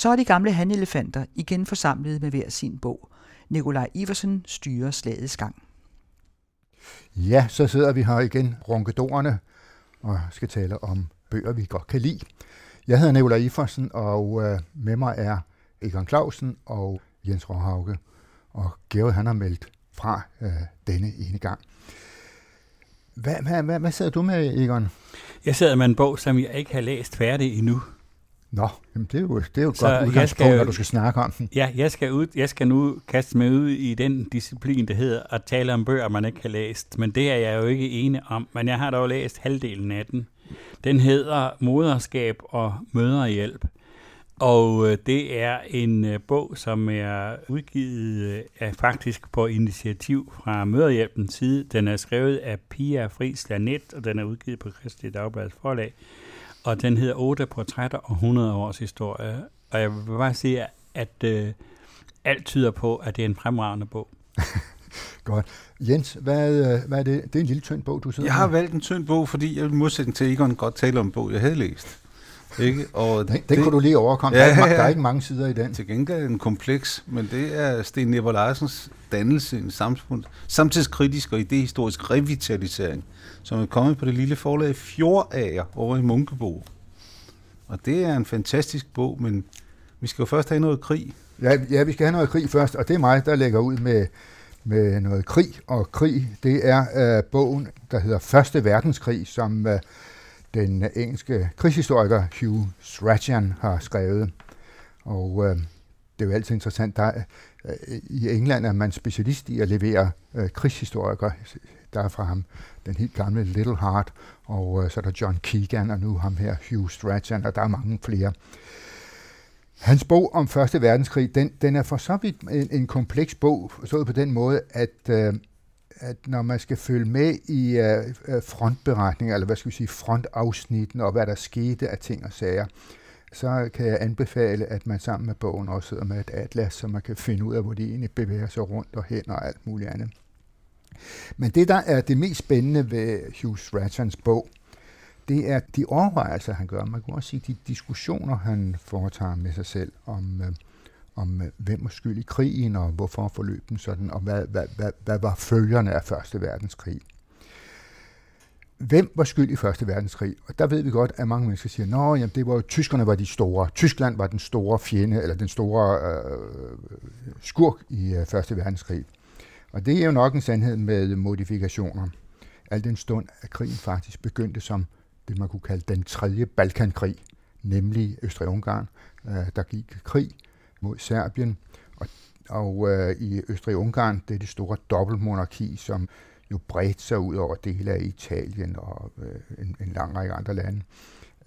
Så er de gamle handelefanter igen forsamlet med hver sin bog. Nikolaj Iversen styrer slagets gang. Ja, så sidder vi her igen, ronkedorerne, og skal tale om bøger, vi godt kan lide. Jeg hedder Nikolaj Iversen, og øh, med mig er Egon Clausen og Jens Råhauke. Og Georg han har meldt fra øh, denne ene gang. Hvad, hvad, hvad, hvad sidder du med, Egon? Jeg sidder med en bog, som jeg ikke har læst færdig endnu. Nå, jamen det er jo, det er jo så godt udgangspunkt, når du skal snakke om den. Ja, jeg skal, ud, jeg skal nu kaste mig ud i den disciplin, der hedder at tale om bøger, man ikke har læst. Men det er jeg jo ikke enig om. Men jeg har dog læst halvdelen af den. Den hedder Moderskab og Møderhjælp. Og øh, det er en øh, bog, som er udgivet øh, af faktisk på initiativ fra Møderhjælpens side. Den er skrevet af Pia Friis Lanet, og den er udgivet på Kristelig Dagbladets forlag. Og den hedder 8 portrætter og 100 års historie. Og jeg vil bare sige, at øh, alt tyder på, at det er en fremragende bog. Godt. Jens, hvad, hvad er det? Det er en lille tynd bog, du sidder Jeg har valgt en tynd bog, fordi jeg i modsætning til Egon godt tale om en bog, jeg havde læst. Ikke? Og den, den kunne du lige overkomme. Ja, der, er ikke, der er ikke mange sider i den. Til gengæld den kompleks, men det er Sten Never Larsens dannelse, en samfund, samtidskritisk og idehistorisk revitalisering, som er kommet på det lille forlag Fjordager over i Munkebo. Og det er en fantastisk bog, men vi skal jo først have noget krig. Ja, ja vi skal have noget krig først, og det er mig, der lægger ud med, med noget krig. Og krig, det er uh, bogen, der hedder Første Verdenskrig, som uh, den engelske krigshistoriker Hugh Strachan har skrevet. Og øh, det er jo altid interessant, der, øh, i England er man specialist i at levere øh, krigshistorikere. Der er fra ham den helt gamle Little Heart, og øh, så er der John Keegan, og nu ham her Hugh Strachan, og der er mange flere. Hans bog om Første Verdenskrig, den, den er for så vidt en, en kompleks bog, forstået på den måde, at, øh, at når man skal følge med i uh, frontberetninger, eller hvad skal vi sige, frontafsnitten, og hvad der skete af ting og sager, så kan jeg anbefale, at man sammen med bogen også sidder med et atlas, så man kan finde ud af, hvor de egentlig bevæger sig rundt og hen og alt muligt andet. Men det, der er det mest spændende ved Hughes Ratchans bog, det er de overvejelser, han gør. Man kan også sige de diskussioner, han foretager med sig selv om, øh, om øh, hvem er skyld i krigen, og hvorfor forløb den sådan, og hvad, hvad, hvad, hvad var følgerne af Første Verdenskrig. Hvem var skyld i Første Verdenskrig? Og der ved vi godt, at mange mennesker siger, nå, jamen, det var jo, tyskerne var de store. Tyskland var den store fjende, eller den store øh, skurk i øh, Første Verdenskrig. Og det er jo nok en sandhed med modifikationer. Al den stund, at krigen faktisk begyndte som det, man kunne kalde den tredje Balkankrig, nemlig Østrig-Ungarn, øh, der gik krig mod Serbien. Og, og øh, i Østrig-Ungarn, det er det store dobbeltmonarki, som jo bredte sig ud over dele af Italien og øh, en, en lang række andre lande.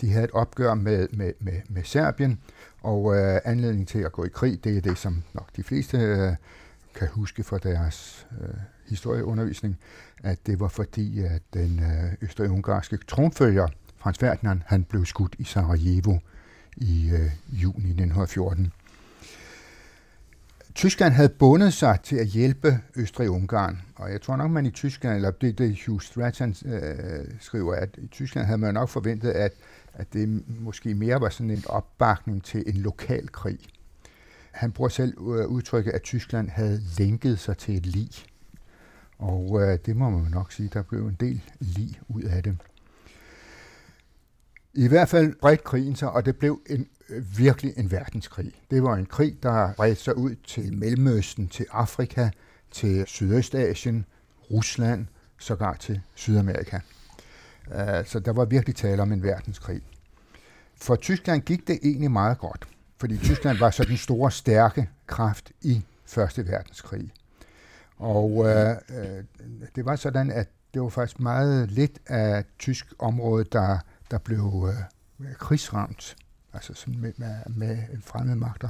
De havde et opgør med, med, med, med Serbien, og øh, anledningen til at gå i krig, det er det, som nok de fleste øh, kan huske fra deres øh, historieundervisning, at det var fordi, at den øh, østrig-ungarske tronfølger, Frans Ferdinand, han blev skudt i Sarajevo i øh, juni 1914. Tyskland havde bundet sig til at hjælpe Østrig-Ungarn, og jeg tror nok, man i Tyskland, eller det, det Hugh Stratton øh, skriver, at i Tyskland havde man nok forventet, at, at det måske mere var sådan en opbakning til en lokal krig. Han bruger selv øh, udtrykket, at Tyskland havde lænket sig til et lig. Og øh, det må man nok sige, der blev en del lig ud af det. I hvert fald bredt krigen sig, og det blev en, virkelig en verdenskrig. Det var en krig, der bredte sig ud til Mellemøsten, til Afrika, til Sydøstasien, Rusland, sågar til Sydamerika. Øh, så der var virkelig tale om en verdenskrig. For Tyskland gik det egentlig meget godt, fordi Tyskland var så den store, stærke kraft i Første Verdenskrig. Og øh, øh, det var sådan, at det var faktisk meget lidt af tysk område, der, der blev øh, krigsramt, altså sådan med, med, med fremmede magter.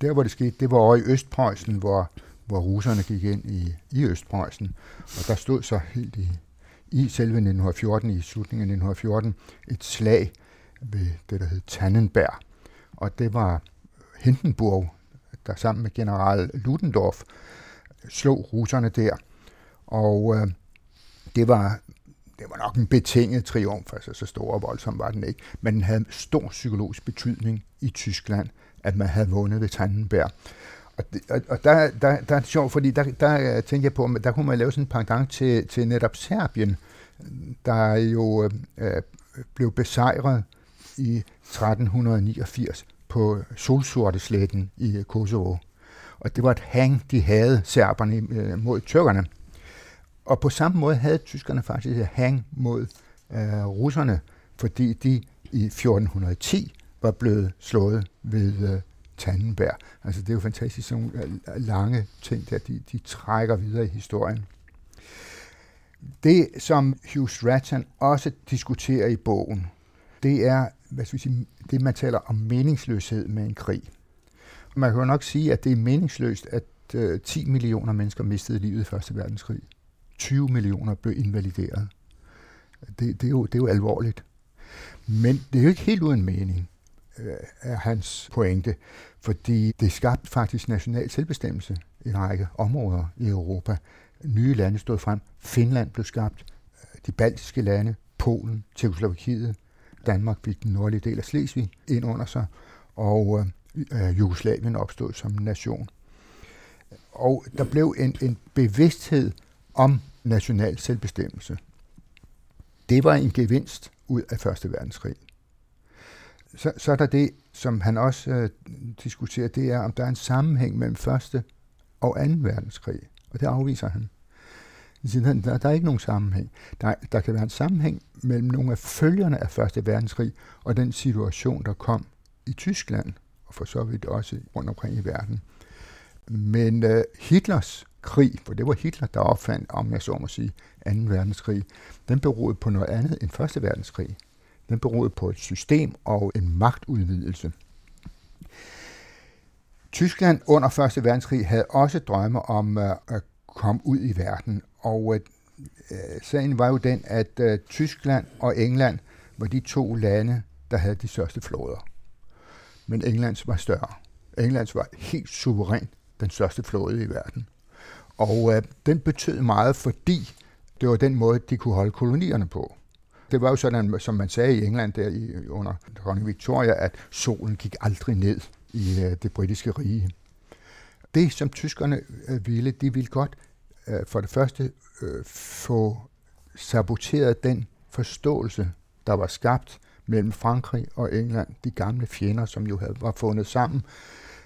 Der, hvor det skete, det var over i Østpreussen, hvor, hvor russerne gik ind i, i Østpreussen. Og der stod så helt i, i selve 1914, i slutningen af 1914, et slag ved det, der hed Tannenberg. Og det var Hindenburg, der sammen med general Ludendorff slog russerne der. Og øh, det var det var nok en betinget triumf, altså så stor og voldsom var den ikke, men den havde stor psykologisk betydning i Tyskland, at man havde vundet ved Tannenberg. Og, det, og, og der, der, der er det sjovt, fordi der, der øh, tænker jeg på, at der kunne man lave sådan en pendant til, til netop Serbien, der jo øh, blev besejret i 1389 på Solsortesletten i Kosovo. Og det var et hang, de havde, serberne, øh, mod tyrkerne. Og på samme måde havde tyskerne faktisk et hang mod øh, russerne, fordi de i 1410 var blevet slået ved øh, Tannenberg. Altså det er jo fantastisk, sådan nogle øh, øh, lange ting der, de, de trækker videre i historien. Det, som Hugh Stratton også diskuterer i bogen, det er, hvad skal vi sige, det, man taler om meningsløshed med en krig. Man kan jo nok sige, at det er meningsløst, at øh, 10 millioner mennesker mistede livet i Første Verdenskrig. 20 millioner blev invalideret. Det, det, er, jo, det er jo alvorligt. Men det er jo ikke helt uden mening, øh, er hans pointe, fordi det skabte faktisk national selvbestemmelse i en række områder i Europa. Nye lande stod frem. Finland blev skabt, de baltiske lande, Polen, Tjekoslovakiet, Danmark fik den nordlige del af Slesvig ind under sig, og øh, Jugoslavien opstod som nation. Og der blev en, en bevidsthed om national selvbestemmelse. Det var en gevinst ud af Første Verdenskrig. Så, så er der det, som han også øh, diskuterer, det er, om der er en sammenhæng mellem Første og 2. verdenskrig. Og det afviser han. Der, der er ikke nogen sammenhæng. Der, der kan være en sammenhæng mellem nogle af følgerne af Første Verdenskrig og den situation, der kom i Tyskland, og for så vidt også rundt omkring i verden. Men øh, Hitlers krig, for det var Hitler, der opfandt, om jeg så må sige, 2. verdenskrig, den beroede på noget andet end Første verdenskrig. Den beroede på et system og en magtudvidelse. Tyskland under 1. verdenskrig havde også drømme om øh, at komme ud i verden, og øh, øh, sagen var jo den, at Tyskland og England var de to lande, der havde de største flåder. Men Englands var større. Englands var helt suverænt den største flåde i verden. Og øh, den betød meget, fordi det var den måde, de kunne holde kolonierne på. Det var jo sådan, som man sagde i England der i, under dronning Victoria, at solen gik aldrig ned i øh, det britiske rige. Det, som tyskerne øh, ville, de ville godt øh, for det første øh, få saboteret den forståelse, der var skabt mellem Frankrig og England, de gamle fjender, som jo havde, var fundet sammen.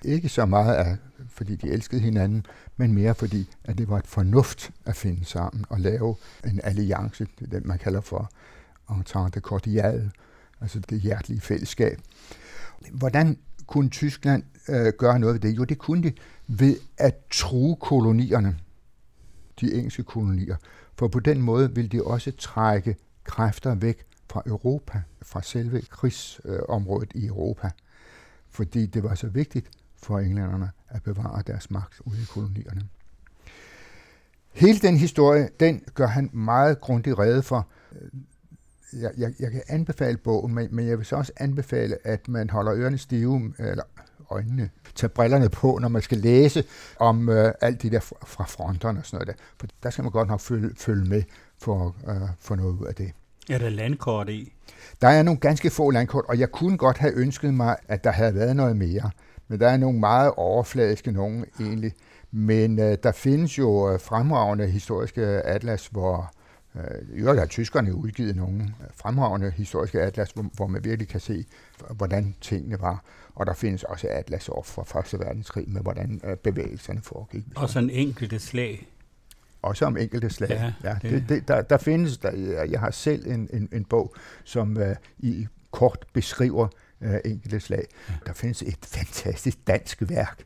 Ikke så meget, af, fordi de elskede hinanden, men mere fordi, at det var et fornuft at finde sammen og lave en alliance, det er den, man kalder for entente cordiale, altså det hjertelige fællesskab. Hvordan kunne Tyskland øh, gøre noget ved det? Jo, det kunne de ved at true kolonierne, de engelske kolonier. For på den måde ville de også trække kræfter væk fra Europa, fra selve krigsområdet i Europa. Fordi det var så vigtigt for englænderne at bevare deres magt ude i kolonierne. Hele den historie, den gør han meget grundigt rede for. Jeg, jeg, jeg kan anbefale bogen, men, men jeg vil så også anbefale, at man holder ørerne stive, eller øjnene, tager brillerne på, når man skal læse om øh, alt det der fra fronterne og sådan noget der. For der skal man godt nok følge, følge med for at øh, få noget ud af det. Er der landkort i? Der er nogle ganske få landkort, og jeg kunne godt have ønsket mig, at der havde været noget mere. Men der er nogle meget overfladiske nogen egentlig. Men øh, der findes jo øh, fremragende historiske atlas, hvor øh, i øvrigt har tyskerne udgivet nogle fremragende historiske atlas, hvor, hvor man virkelig kan se, hvordan tingene var. Og der findes også atlas fra Første Verdenskrig med, hvordan øh, bevægelserne foregik. Og sådan enkelte slag også om enkelte slag. Ja, ja, det, det, der, der findes, der, jeg har selv en, en, en bog, som uh, i kort beskriver uh, enkelte slag. Ja. Der findes et fantastisk dansk værk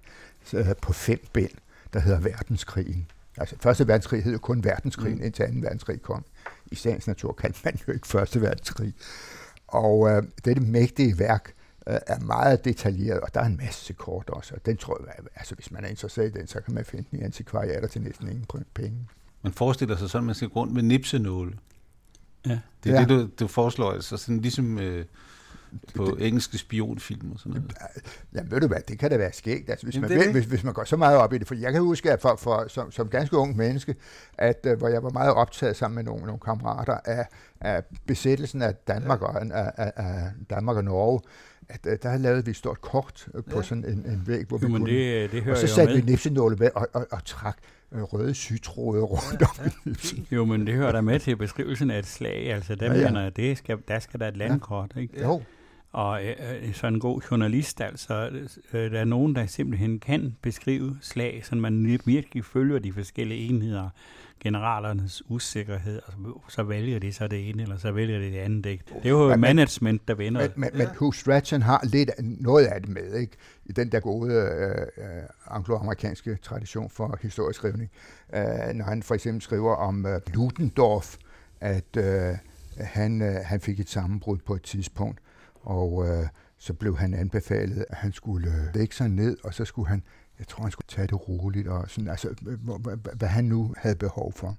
uh, på fem bind, der hedder Verdenskrigen. Altså, Første verdenskrig hed jo kun verdenskrigen, mm. indtil anden verdenskrig kom. I sagens natur kaldte man jo ikke Første verdenskrig. Og uh, dette mægtige værk uh, er meget detaljeret, og der er en masse kort også. Og den tror jeg, altså hvis man er interesseret i den, så kan man finde den i antikvariater til næsten ingen penge. Man forestiller sig sådan, at man skal gå rundt med nipsenåle. Ja. Det er ja. det, du, du foreslår, altså sådan ligesom øh, på det, engelske spionfilm og sådan noget. Ja, ved du hvad, det kan da være skægt, altså, hvis, Jamen, man, vil, hvis, hvis man går så meget op i det. For jeg kan huske, at for, for, som, som ganske ung menneske, at uh, hvor jeg var meget optaget sammen med nogle, nogle kammerater af, af besættelsen af Danmark, ja. og, af, af, af Danmark og Norge, at, at der lavede vi et stort kort øh, på Ja. sådan en, en væg, hvor Jo, vi kunne... det, det hører og så satte vi nipsenåle med og, og, og trak øh, røde sygtråde rundt om nipsen. Jo, men det hører der med til beskrivelsen af et slag. Altså, der Ja, ja, ja. ja. mener det skal, der skal der et landkort, ikke? Jo, Og øh, øh, så en god journalist, altså, øh, der er nogen, der simpelthen kan beskrive slag, så man virkelig følger de forskellige enheder, generalernes usikkerhed, og så, så vælger de så det ene, eller så vælger de det andet. Ikke? Det er jo Men- men- management, der vinder. men, men, men Hugh Strachan har lidt noget af det med, ikke? I den der gode øh, øh, angloamerikanske tradition for historieskrivning. Øh, når han for eksempel skriver om øh, Ludendorff, at øh, han, øh, han fik et sammenbrud på et tidspunkt, og øh, så blev han anbefalet, at han skulle øh, lægge sig ned, og så skulle han, jeg tror, han skulle tage det roligt, og sådan, altså, hvad, han nu havde behov for.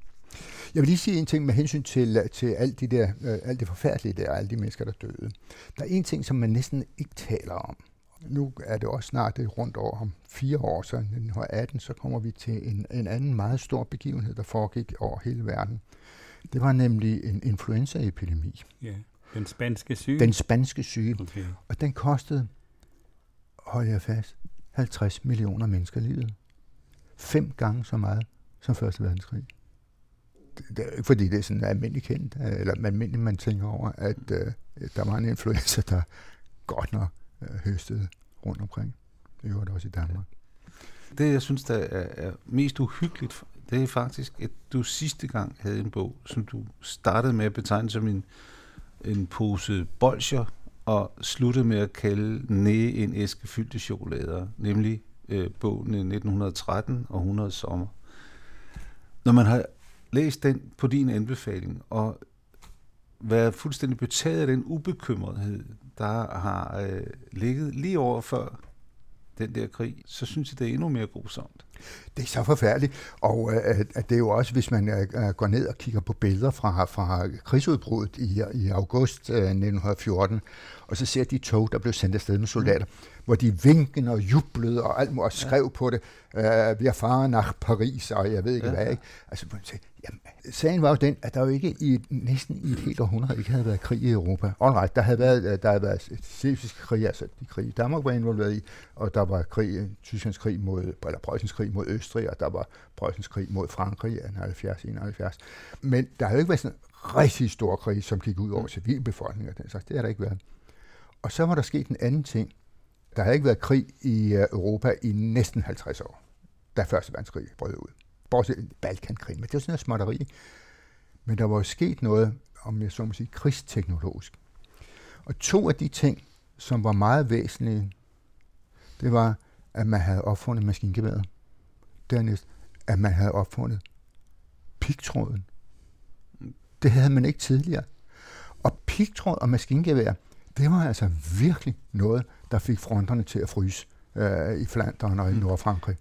Jeg vil lige sige en ting med hensyn til, øh, til alt, de der, øh, alt det forfærdelige der, alle de mennesker, der døde. Der er en ting, som man næsten ikke taler om. Nu er det også snart det rundt over om fire år, så i 1918, så kommer vi til en, en anden meget stor begivenhed, der foregik over hele verden. Det var nemlig en influenzaepidemi. Ja. Den spanske syge. Den spanske syge. Okay. Og den kostede, hold jeg fast, 50 millioner mennesker livet. Fem gange så meget som Første Verdenskrig. Det, er ikke fordi, det er sådan almindeligt kendt, øh, eller almindeligt man tænker over, at øh, der var en influenza, der godt nok øh, høstede rundt omkring. Det gjorde det også i Danmark. Det, jeg synes, der er, er mest uhyggeligt, det er faktisk, at du sidste gang havde en bog, som du startede med at betegne som en, en pose bolcher, og sluttede med at kalde Næ en æske fyldt af chokolader, nemlig øh, bogen 1913 og 100 sommer. Når man har læst den på din anbefaling, og været fuldstændig betaget af den ubekymrethed, der har øh, ligget lige over før den der krig, så synes jeg, det er endnu mere grusomt. Det er så forfærdeligt, og øh, at det er jo også, hvis man øh, går ned og kigger på billeder fra, fra krigsudbruddet i, i august øh, 1914, og så ser de tog, der blev sendt afsted med soldater, mm. hvor de vinkede og jublede og alt og skrev ja. på det, øh, vi er far nach Paris, og jeg ved ikke ja. hvad, ikke? Altså, man siger, jamen, sagen var jo den, at der jo ikke i næsten i et helt århundrede ikke havde været krig i Europa. Alright, der havde været, øh, der havde været slesvigske krig, altså de krig Danmark var involveret i, og der var krig, øh, Tysklands krig mod, eller Preussens krig mod Østrig, og der var Preussens krig mod Frankrig i 70-71. Men der har jo ikke været sådan en rigtig stor krig, som gik ud over civilbefolkningen og den slags. Det har der ikke været. Og så var der sket en anden ting. Der har ikke været krig i øh, Europa i næsten 50 år, da Første Verdenskrig brød ud. Bortset Balkankrig, men det var sådan noget småtteri. Men der var jo sket noget, om jeg så må sige, krigsteknologisk. Og to af de ting, som var meget væsentlige, det var, at man havde opfundet maskingeværet. Dernæst, at man havde opfundet pigtråden. Det havde man ikke tidligere. Og pigtråd og maskingevær, det var altså virkelig noget, der fik fronterne til at fryse øh, i Flandern og i Nordfrankrig.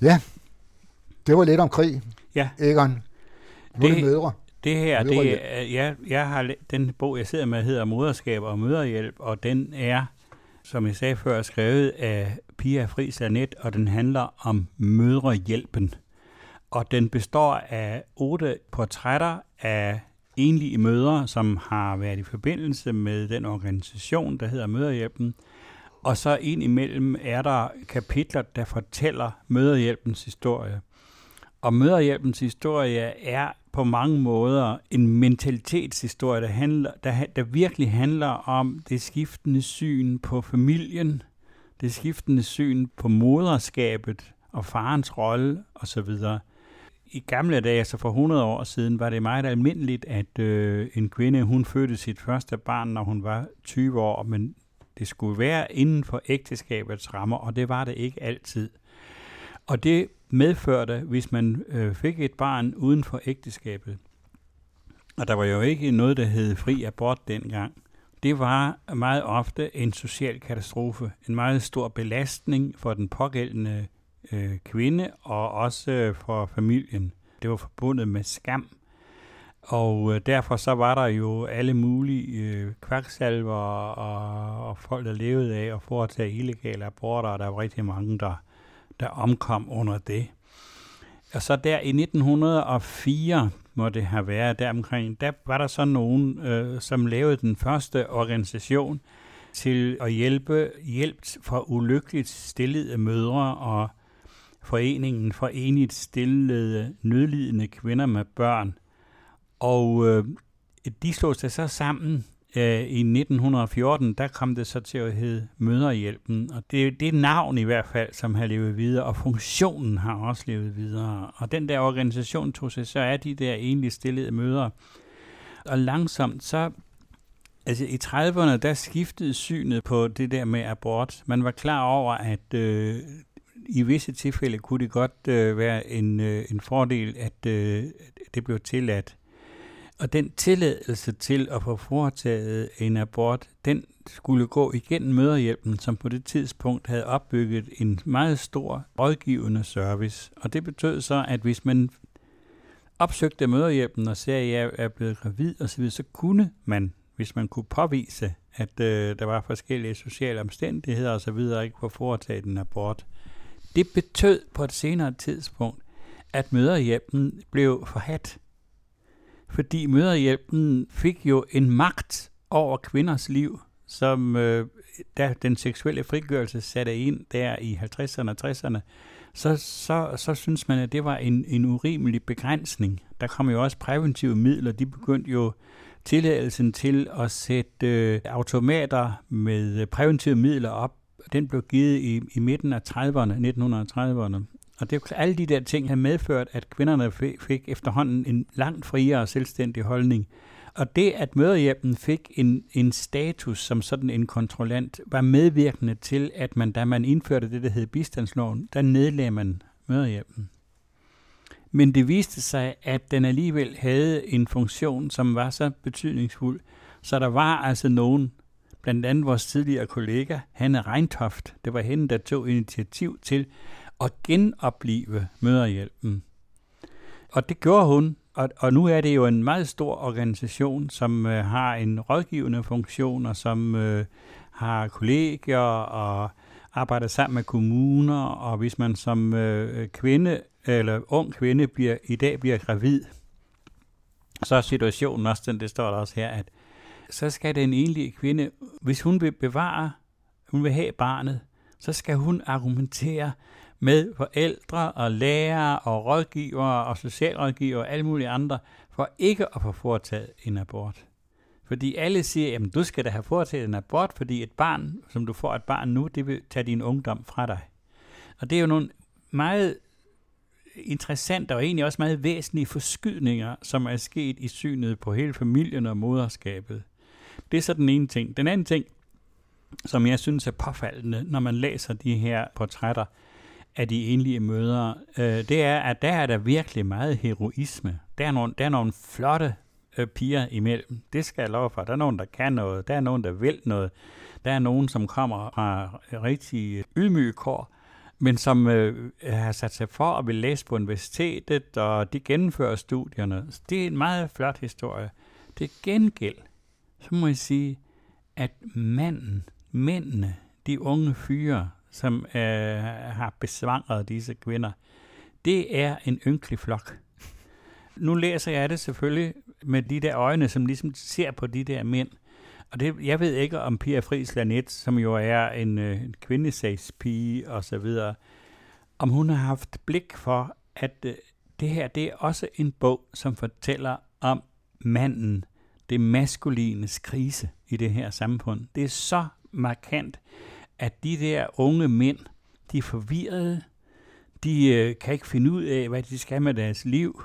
Ja, det var lidt om krig. Ja. Egon, nu er det Det- mødre. Det her, Mødrehjælp. det ja, jeg har den bog, jeg sidder med, hedder Moderskab og Møderhjælp, og den er, som jeg sagde før, skrevet af Pia Friis Anet, og den handler om mødrehjælpen. Og den består af otte portrætter af enlige mødre, som har været i forbindelse med den organisation, der hedder Møderhjælpen. Og så ind imellem er der kapitler, der fortæller Møderhjælpens historie. Og Møderhjælpens historie er på mange måder en mentalitetshistorie, der, handler, der, der virkelig handler om det skiftende syn på familien, det skiftende syn på moderskabet og farens rolle osv. I gamle dage, altså for 100 år siden, var det meget almindeligt, at øh, en kvinde, hun fødte sit første barn, når hun var 20 år, men det skulle være inden for ægteskabets rammer, og det var det ikke altid. Og det medførte, hvis man øh, fik et barn uden for ægteskabet, og der var jo ikke noget, der hed fri abort dengang, det var meget ofte en social katastrofe, en meget stor belastning for den pågældende øh, kvinde og også øh, for familien. Det var forbundet med skam. Og øh, derfor så var der jo alle mulige øh, kvaksalver og, og folk, der levede af at foretage illegale aborter, og der var rigtig mange, der, der omkom under det. Og så der i 1904, må det have været deromkring, der var der så nogen, øh, som lavede den første organisation, til at hjælpe hjælp for ulykkeligt stillede mødre og Foreningen for enigt stillede nødlidende kvinder med børn. Og øh, de slog sig så sammen Øh, i 1914, der kom det så til at hedde Møderhjælpen. Og det, det er navn i hvert fald, som har levet videre, og funktionen har også levet videre. Og den der organisation tog sig så er de der egentlig stillede møder. Og langsomt så Altså i 30'erne, der skiftede synet på det der med abort. Man var klar over, at øh, i visse tilfælde kunne det godt øh, være en, øh, en fordel, at øh, det blev tilladt. Og den tilladelse til at få foretaget en abort, den skulle gå igennem møderhjælpen, som på det tidspunkt havde opbygget en meget stor rådgivende service. Og det betød så, at hvis man opsøgte møderhjælpen og sagde, at jeg er blevet gravid osv., så kunne man, hvis man kunne påvise, at øh, der var forskellige sociale omstændigheder osv., ikke få foretaget en abort. Det betød på et senere tidspunkt, at møderhjælpen blev forhat. Fordi møderhjælpen fik jo en magt over kvinders liv, som øh, da den seksuelle frigørelse satte ind der i 50'erne og 60'erne, så, så, så synes man, at det var en, en urimelig begrænsning. Der kom jo også præventive midler. De begyndte jo tilladelsen til at sætte øh, automater med øh, præventive midler op den blev givet i, i midten af 30'erne, 1930'erne. Og det, alle de der ting har medført, at kvinderne fik, fik efterhånden en langt friere og selvstændig holdning. Og det, at møderhjælpen fik en, en status som sådan en kontrollant, var medvirkende til, at man, da man indførte det, der hed bistandsloven, der nedlagde man møderhjælpen. Men det viste sig, at den alligevel havde en funktion, som var så betydningsfuld, så der var altså nogen, blandt andet vores tidligere kollega, Hanne Reintoft. Det var hende, der tog initiativ til at genopleve møderhjælpen. Og det gjorde hun, og, og nu er det jo en meget stor organisation, som øh, har en rådgivende funktion, og som øh, har kolleger og arbejder sammen med kommuner, og hvis man som øh, kvinde eller ung kvinde bliver, i dag bliver gravid, så er situationen også den, det står der også her, at så skal den enlige kvinde, hvis hun vil bevare, hun vil have barnet, så skal hun argumentere med forældre og lærere og rådgivere og socialrådgivere og alle mulige andre, for ikke at få foretaget en abort. Fordi alle siger, at du skal da have foretaget en abort, fordi et barn, som du får et barn nu, det vil tage din ungdom fra dig. Og det er jo nogle meget interessante og egentlig også meget væsentlige forskydninger, som er sket i synet på hele familien og moderskabet. Det er så den ene ting. Den anden ting, som jeg synes er påfaldende, når man læser de her portrætter af de enlige mødre, øh, det er, at der er der virkelig meget heroisme. Der er nogle, der er nogle flotte øh, piger imellem. Det skal jeg love for. Der er nogen, der kan noget. Der er nogen, der vil noget. Der er nogen, som kommer fra rigtig ydmyge kår, men som øh, har sat sig for at vil læse på universitetet, og de gennemfører studierne. Det er en meget flot historie. Det gengæld så må jeg sige, at manden, mændene, de unge fyre, som øh, har besvangret disse kvinder, det er en ynkelig flok. Nu læser jeg det selvfølgelig med de der øjne, som ligesom ser på de der mænd. Og det, jeg ved ikke om Pia Friis Lanet, som jo er en, øh, en kvindesagspige og så videre, om hun har haft blik for, at øh, det her det er også en bog, som fortæller om manden, det maskulines krise i det her samfund. Det er så markant, at de der unge mænd, de er forvirrede, de øh, kan ikke finde ud af, hvad de skal med deres liv.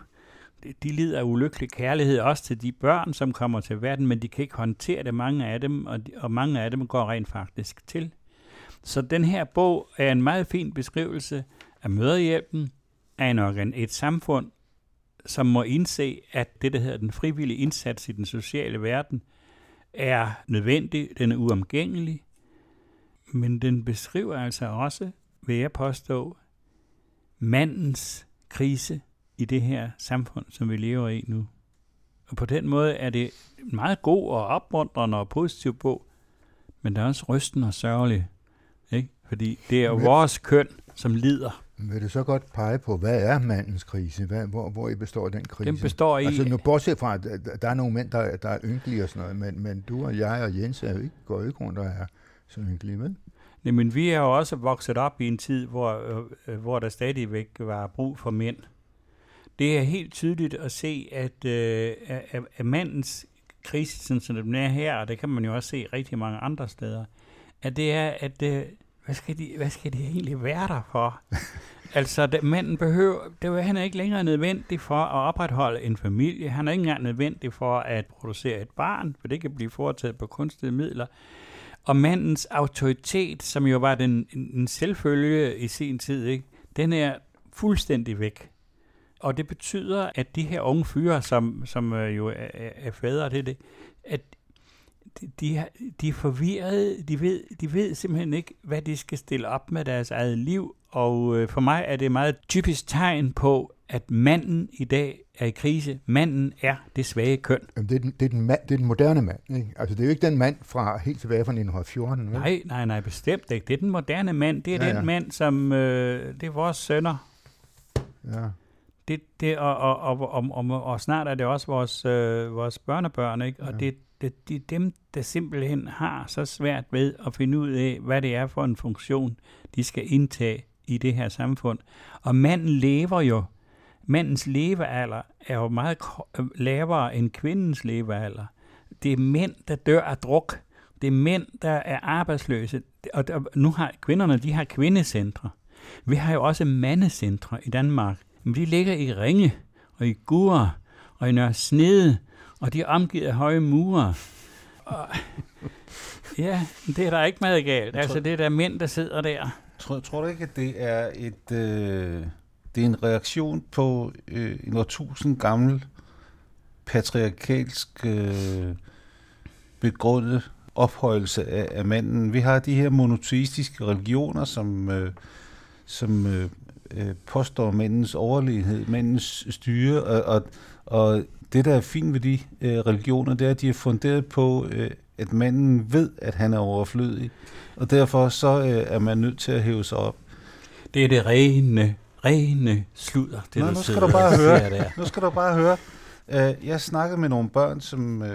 De lider af ulykkelig kærlighed også til de børn, som kommer til verden, men de kan ikke håndtere det, mange af dem, og, de, og mange af dem går rent faktisk til. Så den her bog er en meget fin beskrivelse af møderhjælpen, af en organ, et samfund, som må indse, at det, der hedder den frivillige indsats i den sociale verden, er nødvendig, den er uomgængelig, men den beskriver altså også, vil jeg påstå, mandens krise i det her samfund, som vi lever i nu. Og på den måde er det meget god og opmuntrende og positiv bog, men der er også rysten og sørgelig, ikke? fordi det er vores køn, som lider. Vil du så godt pege på, hvad er mandens krise? Hvad, hvor, hvor I består den krise? Den består i... Altså nu bortset fra, at der er nogle mænd, der, der er ynkelige og sådan noget, men, men du og jeg og Jens er jo ikke, går ikke rundt og er så ynkelige, vel? Nej, men vi er jo også vokset op i en tid, hvor, øh, hvor der stadigvæk var brug for mænd. Det er helt tydeligt at se, at, øh, at, at mandens krise, sådan som den er her, og det kan man jo også se rigtig mange andre steder, at det er, at øh, hvad, skal de, hvad skal de egentlig være der for? altså, det, manden behøver, det han er ikke længere nødvendig for at opretholde en familie. Han er ikke engang nødvendig for at producere et barn, for det kan blive foretaget på kunstige midler. Og mandens autoritet, som jo var den en selvfølge i sin tid, ikke? den er fuldstændig væk. Og det betyder, at de her unge fyre, som, som øh, jo er, er fædre til det, at de, de, er forvirrede, de ved, de ved simpelthen ikke, hvad de skal stille op med deres eget liv, og øh, for mig er det et meget typisk tegn på, at manden i dag er i krise. Manden er det svage køn. Jamen, det, er den, det, er den mand, det er den moderne mand. Ikke? Altså, det er jo ikke den mand fra helt tilbage fra 1914. Vel? Nej, nej, nej, bestemt ikke. Det er den moderne mand. Det er ja, ja. den mand, som... Øh, det er vores sønner. Ja. Det, det, og, og, og, og, og, og snart er det også vores, øh, vores børnebørn, ikke? Og ja. det, det, det er dem, der simpelthen har så svært ved at finde ud af, hvad det er for en funktion, de skal indtage i det her samfund. Og manden lever jo, mandens levealder er jo meget lavere end kvindens levealder. Det er mænd, der dør af druk. Det er mænd, der er arbejdsløse. Og der, nu har kvinderne, de har kvindecentre. Vi har jo også mandecentre i Danmark. Men de ligger i Ringe, og i Gure, og i Nørre Snede, og de er omgivet af høje mure. Og, ja, det er der ikke meget galt. Altså, det er der mænd, der sidder der. Tror, tror du ikke, at det er et... Øh, det er en reaktion på øh, en årtusind gammel patriarkalsk øh, begrundet ophøjelse af, af manden. Vi har de her monoteistiske religioner, som, øh, som øh, øh, påstår mandens overlegenhed, mandens styre, og, og, og det, der er fint ved de øh, religioner, det er, at de er funderet på, øh, at manden ved, at han er overflødig, og derfor så øh, er man nødt til at hæve sig op. Det er det rene, rene sludder, det Nå, du nu skal du bare høre. Der. Nu skal du bare høre. Uh, jeg snakkede med nogle børn, som uh,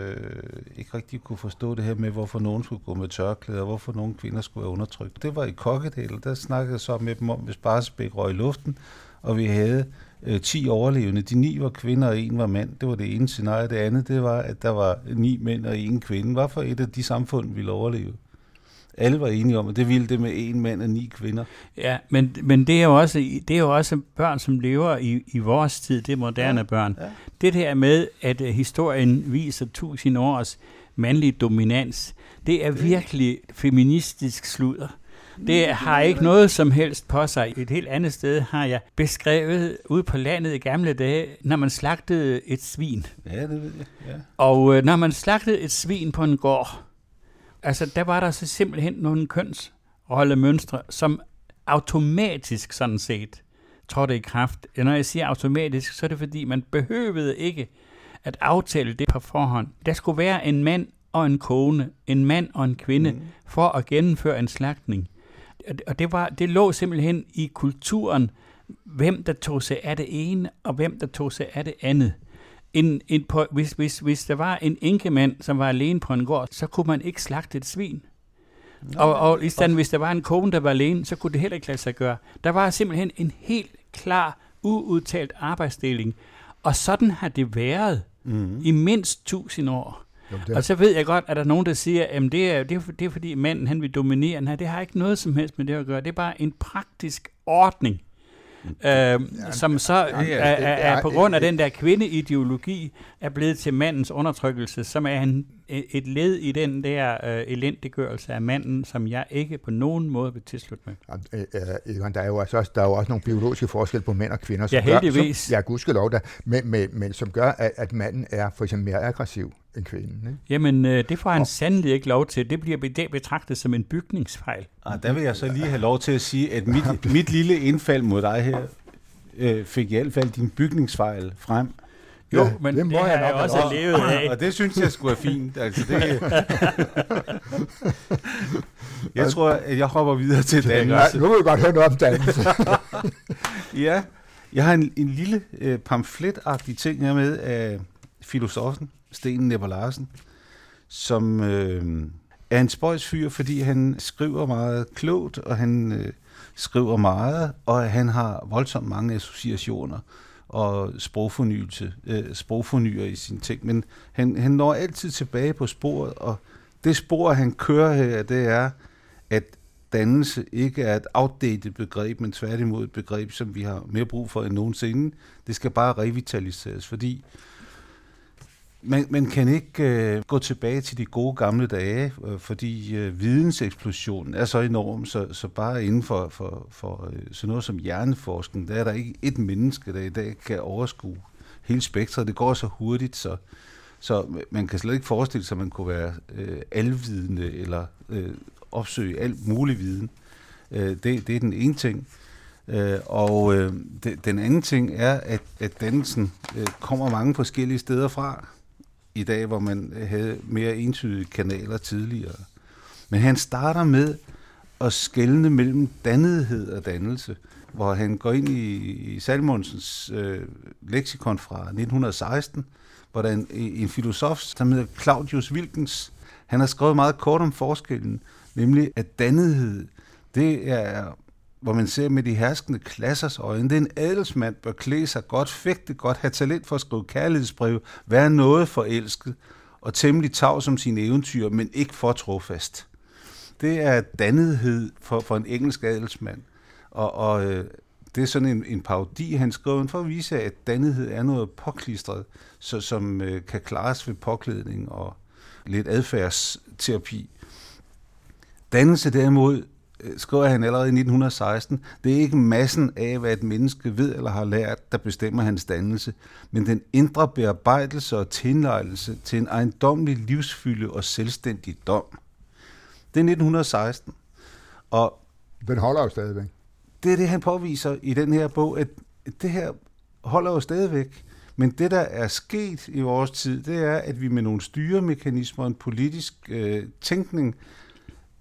ikke rigtig kunne forstå det her med, hvorfor nogen skulle gå med tørklæder, og hvorfor nogle kvinder skulle være undertrykt. Det var i Kokkedal, der snakkede jeg så med dem om, hvis Barsebæk røg i luften, og vi havde øh, 10 overlevende. De ni var kvinder, og en var mand. Det var det ene scenarie. Det andet, det var, at der var ni mænd og en kvinde. Hvorfor et af de samfund ville overleve? Alle var enige om, at det ville det med en mand og ni kvinder. Ja, men, men det, er jo også, det er jo også børn, som lever i, i vores tid, det er moderne ja, børn. Ja. Det der med, at uh, historien viser tusind års mandlig dominans, det er virkelig feministisk sludder. Det har ikke noget som helst på sig. Et helt andet sted har jeg beskrevet ude på landet i gamle dage, når man slagtede et svin. Ja, det ved jeg. Ja. Og øh, når man slagtede et svin på en gård, altså der var der så simpelthen nogle kønsrollemønstre, som automatisk sådan set trådte i kraft. Når jeg siger automatisk, så er det fordi, man behøvede ikke at aftale det på forhånd. Der skulle være en mand og en kone, en mand og en kvinde, mm. for at gennemføre en slagtning og det, var, det lå simpelthen i kulturen, hvem der tog sig af det ene, og hvem der tog sig af det andet. En, en, på, hvis, hvis, hvis der var en enkemand, som var alene på en gård, så kunne man ikke slagte et svin. Nå, og, og i stedet, hvis der var en kone, der var alene, så kunne det heller ikke lade sig gøre. Der var simpelthen en helt klar, uudtalt arbejdsdeling. Og sådan har det været mm. i mindst tusind år. Det og så ved jeg godt, at der er nogen, der siger, at det er, det, er, det er fordi manden han vil dominere. Nej, det har ikke noget som helst med det at gøre. Det er bare en praktisk ordning øh, som så er, er, er på grund af den der kvindeideologi er blevet til mandens undertrykkelse, som er en, et led i den der øh, elendiggørelse af manden, som jeg ikke på nogen måde vil tilslutte mig. Ja, øh, der, er jo også, der er jo også nogle biologiske forskelle på mænd og kvinder, som ja, heldigvis. Gør, som, ja, gudskelov, der, men, men, men som gør, at, at manden er for eksempel mere aggressiv end kvinden. Ikke? Jamen, øh, det får han og, sandelig ikke lov til. Det bliver betragtet som en bygningsfejl. Ah, der vil jeg så lige have lov til at sige, at mit, mit lille indfald mod dig her, øh, fik i hvert fald din bygningsfejl frem. Jo, Ja, men det må det har jeg jeg nok også have levet af. Og det synes jeg skulle er fint. Altså, det, jeg tror, at jeg hopper videre til dannelse. nu vil vi godt høre noget om dannelse. Ja, jeg har en, en lille øh, pamfletagtig ting her med af filosofen Sten Nepper Larsen, som øh, er en spøjs fyr, fordi han skriver meget klogt, og han øh, skriver meget, og han har voldsomt mange associationer og sprogfornyelse, øh, sprogfornyer i sine ting. Men han, han når altid tilbage på sporet, og det spor, han kører her, det er, at dannelse ikke er et outdated begreb, men tværtimod et begreb, som vi har mere brug for end nogensinde. Det skal bare revitaliseres, fordi man, man kan ikke øh, gå tilbage til de gode gamle dage, øh, fordi øh, videnseksplosionen er så enorm, så, så bare inden for, for, for øh, sådan noget som hjerneforskning, der er der ikke et menneske, der i dag kan overskue hele spektret. Det går så hurtigt, så, så man kan slet ikke forestille sig, at man kunne være øh, alvidende eller øh, opsøge alt mulig viden. Øh, det, det er den ene ting. Øh, og øh, det, den anden ting er, at, at dansen øh, kommer mange forskellige steder fra i dag, hvor man havde mere entydige kanaler tidligere. Men han starter med at skelne mellem dannethed og dannelse, hvor han går ind i, i Salmonsens øh, leksikon fra 1916, hvor der er en, en filosof, der hedder Claudius Wilkens, han har skrevet meget kort om forskellen, nemlig at dannethed, det er, hvor man ser med de herskende klassers øjne, det er en adelsmand, bør klæde sig godt, fægte godt, have talent for at skrive kærlighedsbrev, være noget forelsket, og temmelig tav som sine eventyr, men ikke for trofast. Det er dannethed for, for en engelsk adelsmand. Og, og øh, det er sådan en, en parodi, han skrev for at vise, at dannethed er noget påklistret, så, som øh, kan klares ved påklædning og lidt adfærdsterapi. Dannelse derimod, skriver han allerede i 1916, det er ikke massen af, hvad et menneske ved eller har lært, der bestemmer hans dannelse, men den indre bearbejdelse og tilnøjelse til en ejendomlig livsfylde og selvstændig dom. Det er 1916. Og Den holder jo stadigvæk. det er det, han påviser i den her bog, at det her holder jo stadigvæk. Men det, der er sket i vores tid, det er, at vi med nogle styremekanismer og en politisk øh, tænkning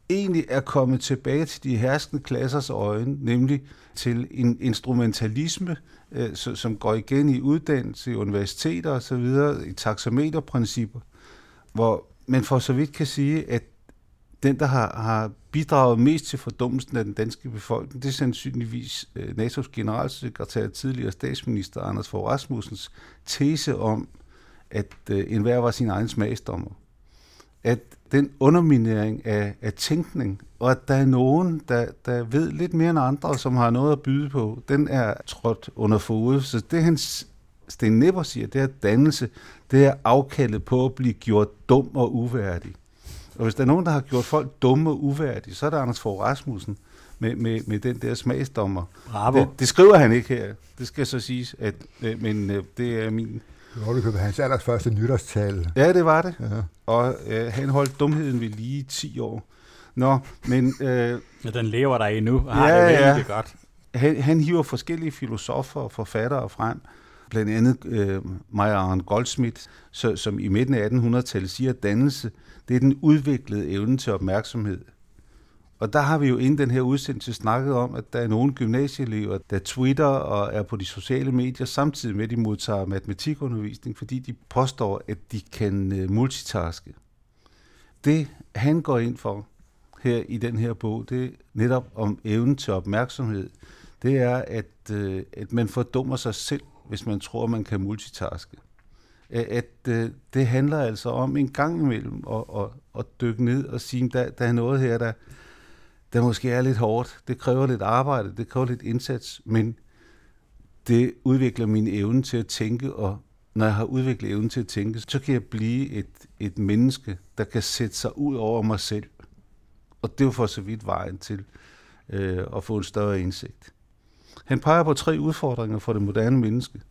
egentlig er kommet tilbage til de herskende klassers øjne, nemlig til en instrumentalisme, øh, så, som går igen i uddannelse, i universiteter osv., i taxameterprincipper, hvor man for så vidt kan sige, at den, der har, har bidraget mest til fordummelsen af den danske befolkning, det er sandsynligvis øh, NATO's generalsekretær, tidligere statsminister Anders Fogh Rasmussens tese om, at øh, enhver var sin egen smagsdommer. At den underminering af, af tænkning, og at der er nogen, der, der ved lidt mere end andre, som har noget at byde på, den er trådt under fod. Så det, han Sten Nipper siger, det er dannelse, det er afkaldet på at blive gjort dum og uværdig. Og hvis der er nogen, der har gjort folk dumme og uværdige, så er det Anders Fogh Rasmussen med, med, med den der smagsdommer. Bravo. Det, det skriver han ikke her. Det skal så siges, at, øh, men øh, det er min... Det var det hans allerførste nytårstale. Ja, det var det. Ja. Og øh, han holdt dumheden ved lige 10 år. Nå, men øh, Ja, den lever der endnu og har Ja, det ja. godt. han, han hiver forskellige filosofer og forfattere frem. Blandt andet øh, Meyer Aron Goldsmith, så, som i midten af 1800-tallet siger, at dannelse det er den udviklede evne til opmærksomhed. Og der har vi jo inden den her udsendelse snakket om, at der er nogle gymnasieelever, der twitter og er på de sociale medier, samtidig med at de modtager matematikundervisning, fordi de påstår, at de kan øh, multitaske. Det han går ind for her i den her bog, det er netop om evnen til opmærksomhed. Det er, at, øh, at man fordummer sig selv, hvis man tror, man kan multitaske. At, at det handler altså om en gang imellem at, at, at dykke ned og sige, at der, der er noget her, der, der måske er lidt hårdt. Det kræver lidt arbejde, det kræver lidt indsats, men det udvikler min evne til at tænke, og når jeg har udviklet evnen til at tænke, så kan jeg blive et, et menneske, der kan sætte sig ud over mig selv. Og det er jo for så vidt vejen til øh, at få en større indsigt. Han peger på tre udfordringer for det moderne menneske.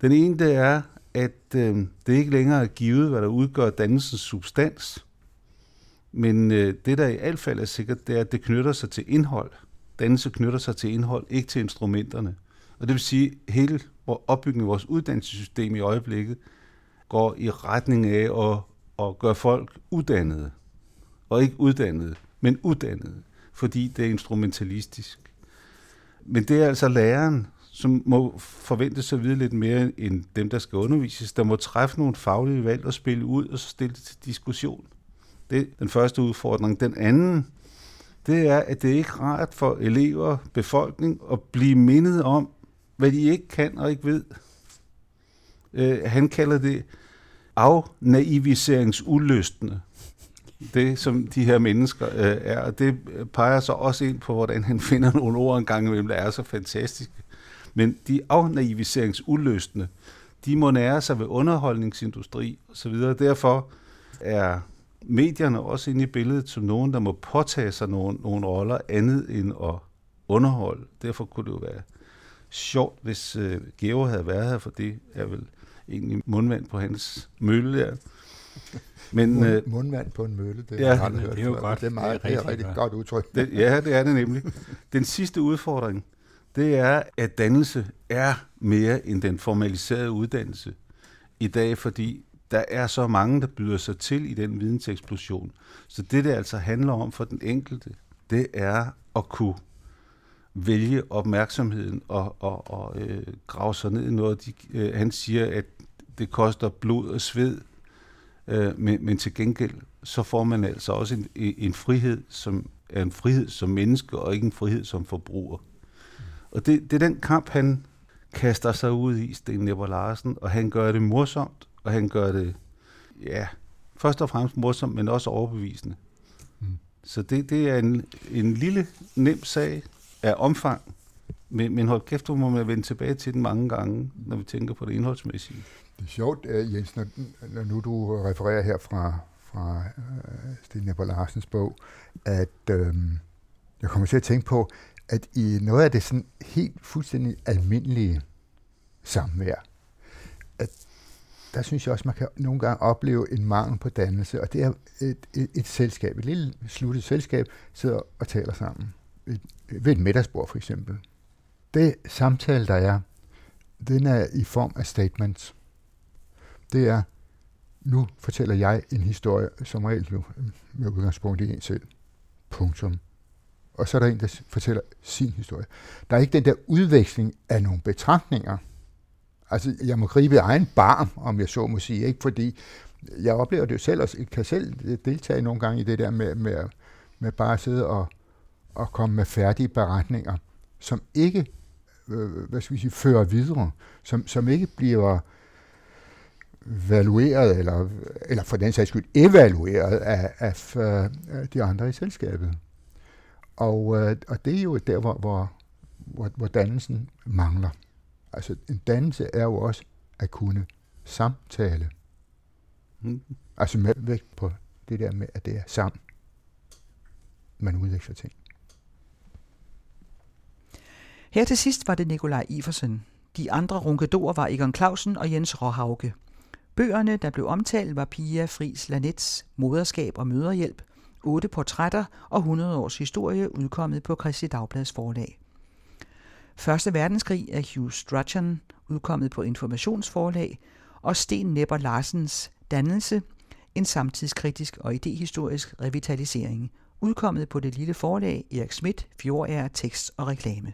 Den ene det er, at øh, det ikke længere er givet, hvad der udgør dannelsens substans. Men øh, det, der i alt fald er sikkert, det er, at det knytter sig til indhold. Dannelse knytter sig til indhold, ikke til instrumenterne. Og det vil sige, at hele hvor opbygningen af vores uddannelsessystem i øjeblikket går i retning af at, at gøre folk uddannede. Og ikke uddannede, men uddannede, fordi det er instrumentalistisk. Men det er altså læreren, som må forventes at vide lidt mere end dem, der skal undervises, der må træffe nogle faglige valg og spille ud og så stille det til diskussion. Det er den første udfordring. Den anden, det er, at det er ikke rart for elever, befolkning, at blive mindet om, hvad de ikke kan og ikke ved. Øh, han kalder det afnaiviseringsulystende. Det, som de her mennesker øh, er, og det peger så også ind på, hvordan han finder nogle ord en gang imellem, der er så fantastiske. Men de afnaiviseringsuløsende, de må nære sig ved underholdningsindustri osv. Derfor er medierne også inde i billedet som nogen, der må påtage sig nogle, nogle roller andet end at underholde. Derfor kunne det jo være sjovt, hvis uh, Geo havde været her, for det er vel egentlig mundvand på hans mølle der. Men, Mund, uh, mundvand på en mølle, det, ja, det, det er jo godt. Det er, meget, det er, det er rigtig godt, godt udtryk. Det, ja, det er det nemlig. Den sidste udfordring, det er, at dannelse er mere end den formaliserede uddannelse i dag, fordi der er så mange, der byder sig til i den videnseksplosion. Så det, det altså handler om for den enkelte, det er at kunne vælge opmærksomheden og, og, og øh, grave sig ned i noget. De, øh, han siger, at det koster blod og sved, øh, men, men til gengæld så får man altså også en, en frihed, som er en frihed som menneske, og ikke en frihed som forbruger. Og det, det er den kamp, han kaster sig ud i, Sten Nepper Larsen, og han gør det morsomt, og han gør det, ja, først og fremmest morsomt, men også overbevisende. Mm. Så det, det er en, en lille, nem sag af omfang, men, men hold kæft, du må man vende tilbage til den mange gange, når vi tænker på det indholdsmæssige. Det er sjovt, øh, Jens, når, når nu du refererer her fra, fra uh, Sten Nepper Larsens bog, at uh, jeg kommer til at tænke på, at i noget af det sådan helt fuldstændig almindelige samvær, at der synes jeg også, man kan nogle gange opleve en mangel på dannelse, og det er et, et, et selskab, et lille sluttet selskab, sidder og taler sammen. Et, ved et middagsbord for eksempel. Det samtale, der er, den er i form af statements. Det er, nu fortæller jeg en historie, som regel med udgangspunkt i en selv. Punktum og så er der en, der fortæller sin historie. Der er ikke den der udveksling af nogle betragtninger. Altså, jeg må gribe egen barm, om jeg så må sige, ikke? fordi jeg oplever det jo selv, og kan selv deltage nogle gange i det der med, med, med bare at sidde og, og komme med færdige beretninger, som ikke øh, hvad skal vi sige, fører videre, som, som ikke bliver valueret, eller, eller for den sags skyld evalueret af, af, af de andre i selskabet. Og, øh, og det er jo der, hvor, hvor, hvor, hvor dannelsen mangler. Altså en dannelse er jo også at kunne samtale. Mm. Altså med vægt på det der med, at det er sammen, man udveksler ting. Her til sidst var det Nikolaj Iversen. De andre runkedorer var Egon Clausen og Jens Råhauke. Bøgerne, der blev omtalt, var Pia Fris Lanets Moderskab og Møderhjælp, otte portrætter og 100 års historie udkommet på Christi Dagblads forlag. Første verdenskrig af Hugh Strachan, udkommet på Informationsforlag, og Sten Nepper Larsens Dannelse, en samtidskritisk og idehistorisk revitalisering, udkommet på det lille forlag Erik Schmidt, Fjordager, Tekst og Reklame.